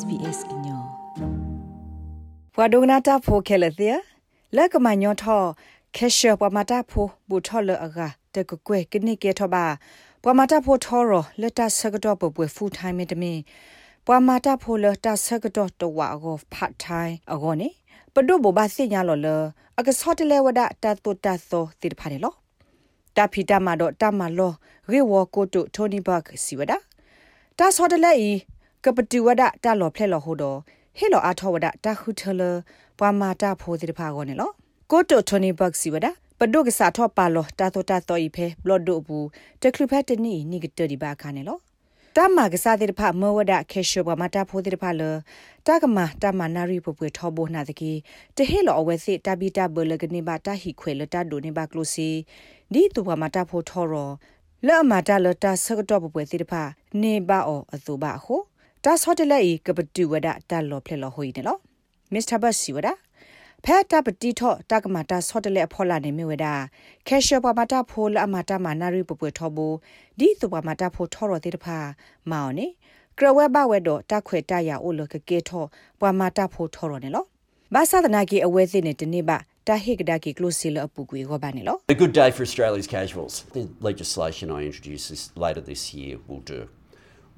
SBS ညောဘွာဒိုနာတာဖိုခဲလတဲ့လက်ကမညောထောခက်ရှပမာတာဖိုဘူထောလအကတကကွဲကနေကေထောပါပမာတာဖိုထောရလက်တာဆကတော့ပပွေဖူထိုင်းမီတမင်ပမာတာဖိုလတာဆကတော့တဝါကောဖတ်ထိုင်းအကောနေပဒုဘဘာစိညာလောလအကဆော့တလဲဝဒတာတုတာသောတိဖာနေလောတာဖီတာမာတော့တာမာလောရေဝကိုတုထိုနီဘတ်စီဝဒတာဆော့တလဲဤ ကပတူဝဒတာလောဖလက်လောဟိုတော့ဟေလောအာထောဝဒတာခုထလပွာမာတာဖိုတိဖာကောနေလောကိုတိုထိုနီဘတ်စီဝဒပဒုကစားထောပါလောတာတိုတာတော်ဤဖဲဘလော့ဒိုဘူးတကလူဖက်တနီနိဂတဒီဘာခါနေလောတမကစားတဲ့ဖမဝဒခေရှဘမတာဖိုတဲ့ဖလတကမတမနာရီပပွေထောဘနာတကီတဟေလောအဝဲစစ်တဘီတာဘလကနေဘာတာဟီခွေလတာဒိုနေဘာကလိုစီဒီတူဘမတာဖိုထောရောလောမတာလတာဆကတော့ပပွေတဲ့ဖနေဘာအောအသူဘာဟု တာဆော့တလက်ဤကပတူဝဒတာလောဖလက်လောဟိနေလောမစ္စတာဘတ်စီဝဒါဖဲတာပတိထောတကမတာဆော့တလက်ဖော်လာနေမြဝဒါကက်ရှပမတာဖိုလအမတာမနာရီပပွေထောဘူဒီသူပမတာဖိုထောရတဲ့တဖာမောင်နေကရဝဲဘဝဲတော့တခွေတရအိုလကကေထောပမတာဖိုထောရနေလောဘာသာဒနာကီအဝဲစစ်နေတနေ့ပါတာဟိကဒါကီကလုစီလအပူကွေရောပါနေလော A good day for Australia's casuals. The legislation I introduce this, later this year will do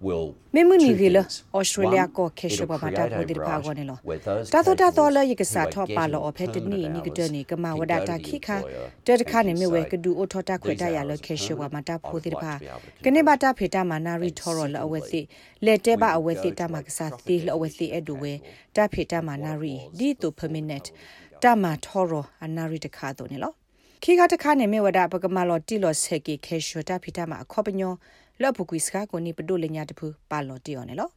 will မေမနီဂီလဩစတြေးလျကိုခေရှဘမတာကိုဒီပါဂောနေလောတာတော့တာတော့လေယကစားထောပါလောအဖက်တနီနီကတနီကမဝဒတာခိခာတဲတခါနေမြဝဲကဒူအိုထောတာခွေတရလခေရှဘမတာဖိုဒီပါကနေဘာတာဖေတာမနာရီထောရလအဝဲစီလက်တဲပါအဝဲစီတာမကစားတီလအဝဲစီအဒူဝဲတာဖေတာမနာရီဒီတူပမီနက်တာမထောရအနာရီတခါတော့နေလောခိကတခါနေမြဝဒပကမလောတီလောဆေကီခေရှတာဖေတာမအခောပညော လော့ဖူကွီစကာကိုနိပဒိုလညာတဖူပါလော်တီယောနေလော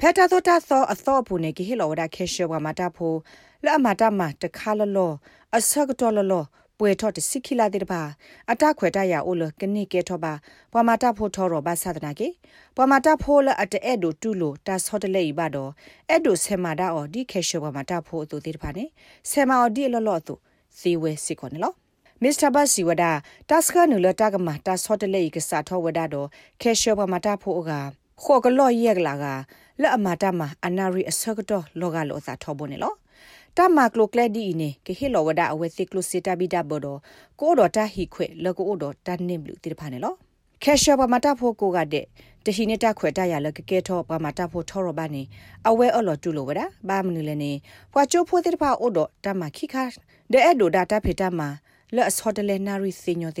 ဖက်တာသောတာသောအသောဖူနေကိဟီလောဝဒခေရှဝမတာဖိုလအမတာမတခါလလောအဆကတော်လလောပွေထော့တစိခိလာတဲ့ပါအတခွေတရအိုလကနိကေထောပါပွာမတာဖိုထောရောဘာသဒနာကေပွာမတာဖိုလအတဲ့ဒိုတူလိုတာဆော့တလေဤပါတော့အဲ့ဒိုဆေမာဒါအော်ဒီခေရှပွာမတာဖိုအတူတဲ့ပါနေဆေမာအော်ဒီလောလောတူစီဝဲစီကောနေလော မစ္စတာဘတ်စီဝဒတာစကနူလတာကမတာဆော့တလေကစားထောဝဒတော့ခဲရှောပမတာဖို့ကခေါကလော့ရက်ကလာကလက်အမတာမအနာရီအစကတော့လောကလောသာထောဘနေလောတမကလိုကလက်ဒီနေကဟီလောဝဒအဝဲသိကလိုစီတာဘီတာဘောတော့ကိုတော့တာဟီခွေလကိုတော့တန်နေဘလူတိဖာနေလောခဲရှောပမတာဖို့ကိုကတဲ့တရှိနေတာခွေတရလကကဲထောပမတာဖို့ထောရပါနေအဝဲအလော်တူလိုဝဒဘာမနူလည်းနေပွာချိုးဖို့တိဖာအိုတော့တမခိခါတဲ့အဲ့ဒိုဒါတာဖေတာမှာ le nari sinyo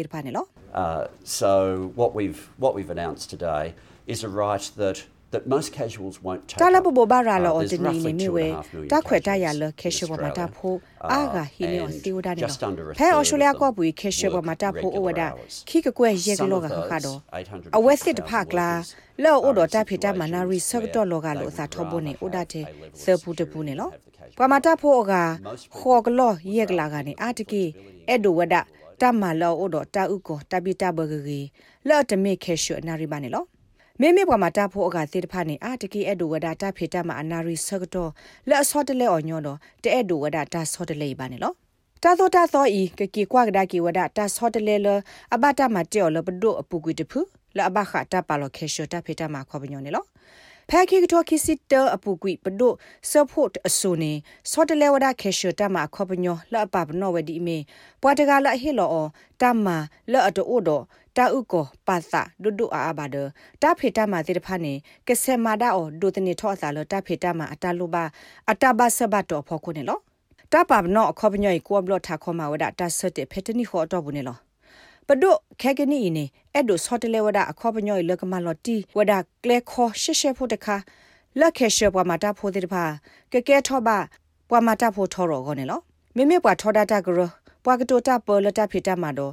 uh so what we've what we've announced today is a right that that most casuals won't take tala bo bara lo otini ni mi we ta khwe ta ya lo kesho bo mata pho aga hi ne o ti oda ne lo phe australia ko bui kesho bo mata pho o wada khi ka kwe ye lo ga kha do a we sit pha kla lo o do ta phi ta manari sak to lo ga lo sa tho bo ne oda the se pu de pu ne lo ပမတာဖိုကခေါကလောယက်ကလာကနေအာတကီအဲ့ဒိုဝဒတမလောအိုဒတာဥကိုတပိတဘဂဂီလော့တမေခေရှုနာရီပါနေလော မေမေပမတာဖိုကသေတဖာနေအာတကီအဲ့ဒိုဝဒတာဖေတမအနာရီဆကတော့လက်အစောတလဲအော်ညောတော့တဲ့အဲ့ဒိုဝဒတာစောတလဲပါနေလောတာသောတာသောဤကကီကွာကဒါကီဝဒတာစောတလဲလအဘတာမတေော်လပဒိုအပူကွီတဖူလအဘခတာပါလောခေရှုတာဖေတမခေါပညောနေလောဖဲခိကတိုခိစစ်တအပူကွိပဒိုဆဖို့အဆူနေစောတလဲဝဒခေရှတမခောပညောလအပပနောဝဒီမေပွာတကလဟေလောတမလောအတိုဒတာ ဥကိုပါသဒုဒုအာဘာဒတာဖေတမတိတဖာနေကဆေမာဒါအောဒုတနေထောအစာလတာဖေတမအတလုပါအတဘဆဘတောဖောခုနေလောတာပပနောခောပညေကိုဘလထခောမဝဒတာဆတ်ဖေတနီခောတော့ဘူးနေလောပဒုခဲကနီနေအဲ့ဒိုဆော့တလေဝဒအခေါပညောလကမလော်တီဝဒကလေခေါရှေရှေဖို့တခါလက်ခဲရှေပွားမတာဖို့တဲ့ပါကကဲထောပါပွားမတာဖို့ထောရောကောနေလောမိမိပွားထောဒတာကရပွားကတိုတာပေါ်လတာဖိတာမာတော့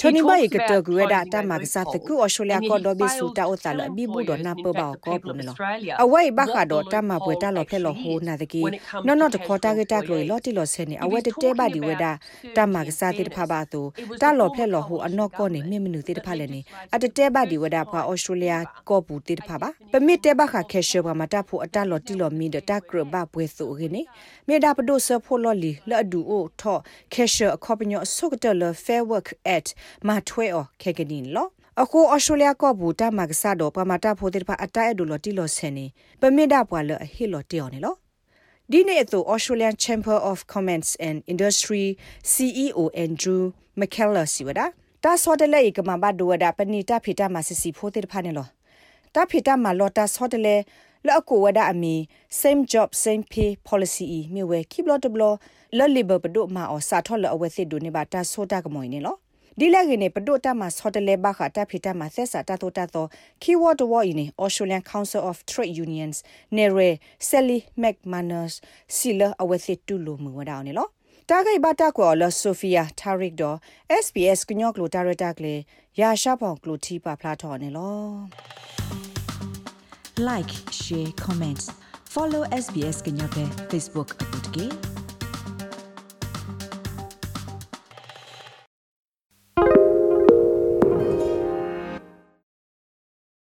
ထိုနီဘိုင်ကတဂရဒတာမကစားတကူအော်စတြေးလျကောဒိုဘီဆူတာအိုတာလဘီဘူဒနာပဘောကောပူနလောအဝိုင်ဘခါတော့တာမပွဲတာလောဖဲလောဟိုနာတကီနော်နော်တခေါ်တာကတာကလိုလော်တီလော်ဆဲနေအဝဲတတဲပါဒီဝဲတာတာမကစားတိတဖပါသူတာလော်ဖဲလော်ဟိုအနော့ကောနေမြင့်မနူတိတဖလဲနေအတတဲပါဒီဝဲတာဖာအော်စတြေးလျကောပူတိတဖပါပမစ်တဲဘခါခဲရှေဘာမတာဖို့အတလော်တီလော်မီဒတာကရဘပွဲသူခင်းနေမေဒါပဒိုဆဖိုလော်လီလော်ဒူအိုထော့ခဲရှေအခေါပညောဆုကတလ fair work at မထွဲအော်ခဲကဒင်းလောအခုအော်စတြေးလျကောဘူတာမကဆာတော့ပမာတာဖိုတိဖာအတိုက်အဒူလော်တီလော်ဆန်နေပမစ်ဒါပွာလအဟီလော်တီယော်နေလောဒီနေ့အသူ Australian Chamber of Commerce and Industry CEO Andrew McKellar စီဝဒတာဆော်တလေကမဘဒဝဒပနီတာဖီတာမဆစီဖိုတိဖာနေလောတာဖီတာမလော်တာဆော်တလေလော့ကိုဝဒအမီ same job same pay policy မြေဝဲ keep lot of law လော်လီဘပဒိုမာအော်စာထော်လော်အဝဲစစ်ဒိုနေပါတာဆိုတာကမွိနေလော ဒီလက်ကနေပဒိုတာမှာဆော်တလေဘခတာဖီတာမှာသက်စာတာတိုတာတော့ keyword war in Australian Council of Trade Unions နေရ Sally McManus စီလာအဝဲစစ်တူလိုမှုဝဒါနေလောတာဂိဘတာကောလဆိုဖီယာတာရစ်ဒေါ် SBS ကညော့ကလိုတာရတာကလေရာရှာဖောင်ကလိုတီပါဖလာထော်နေလော like share comments follow SBS ကညော့ပဲ Facebook အပုတ်ကေ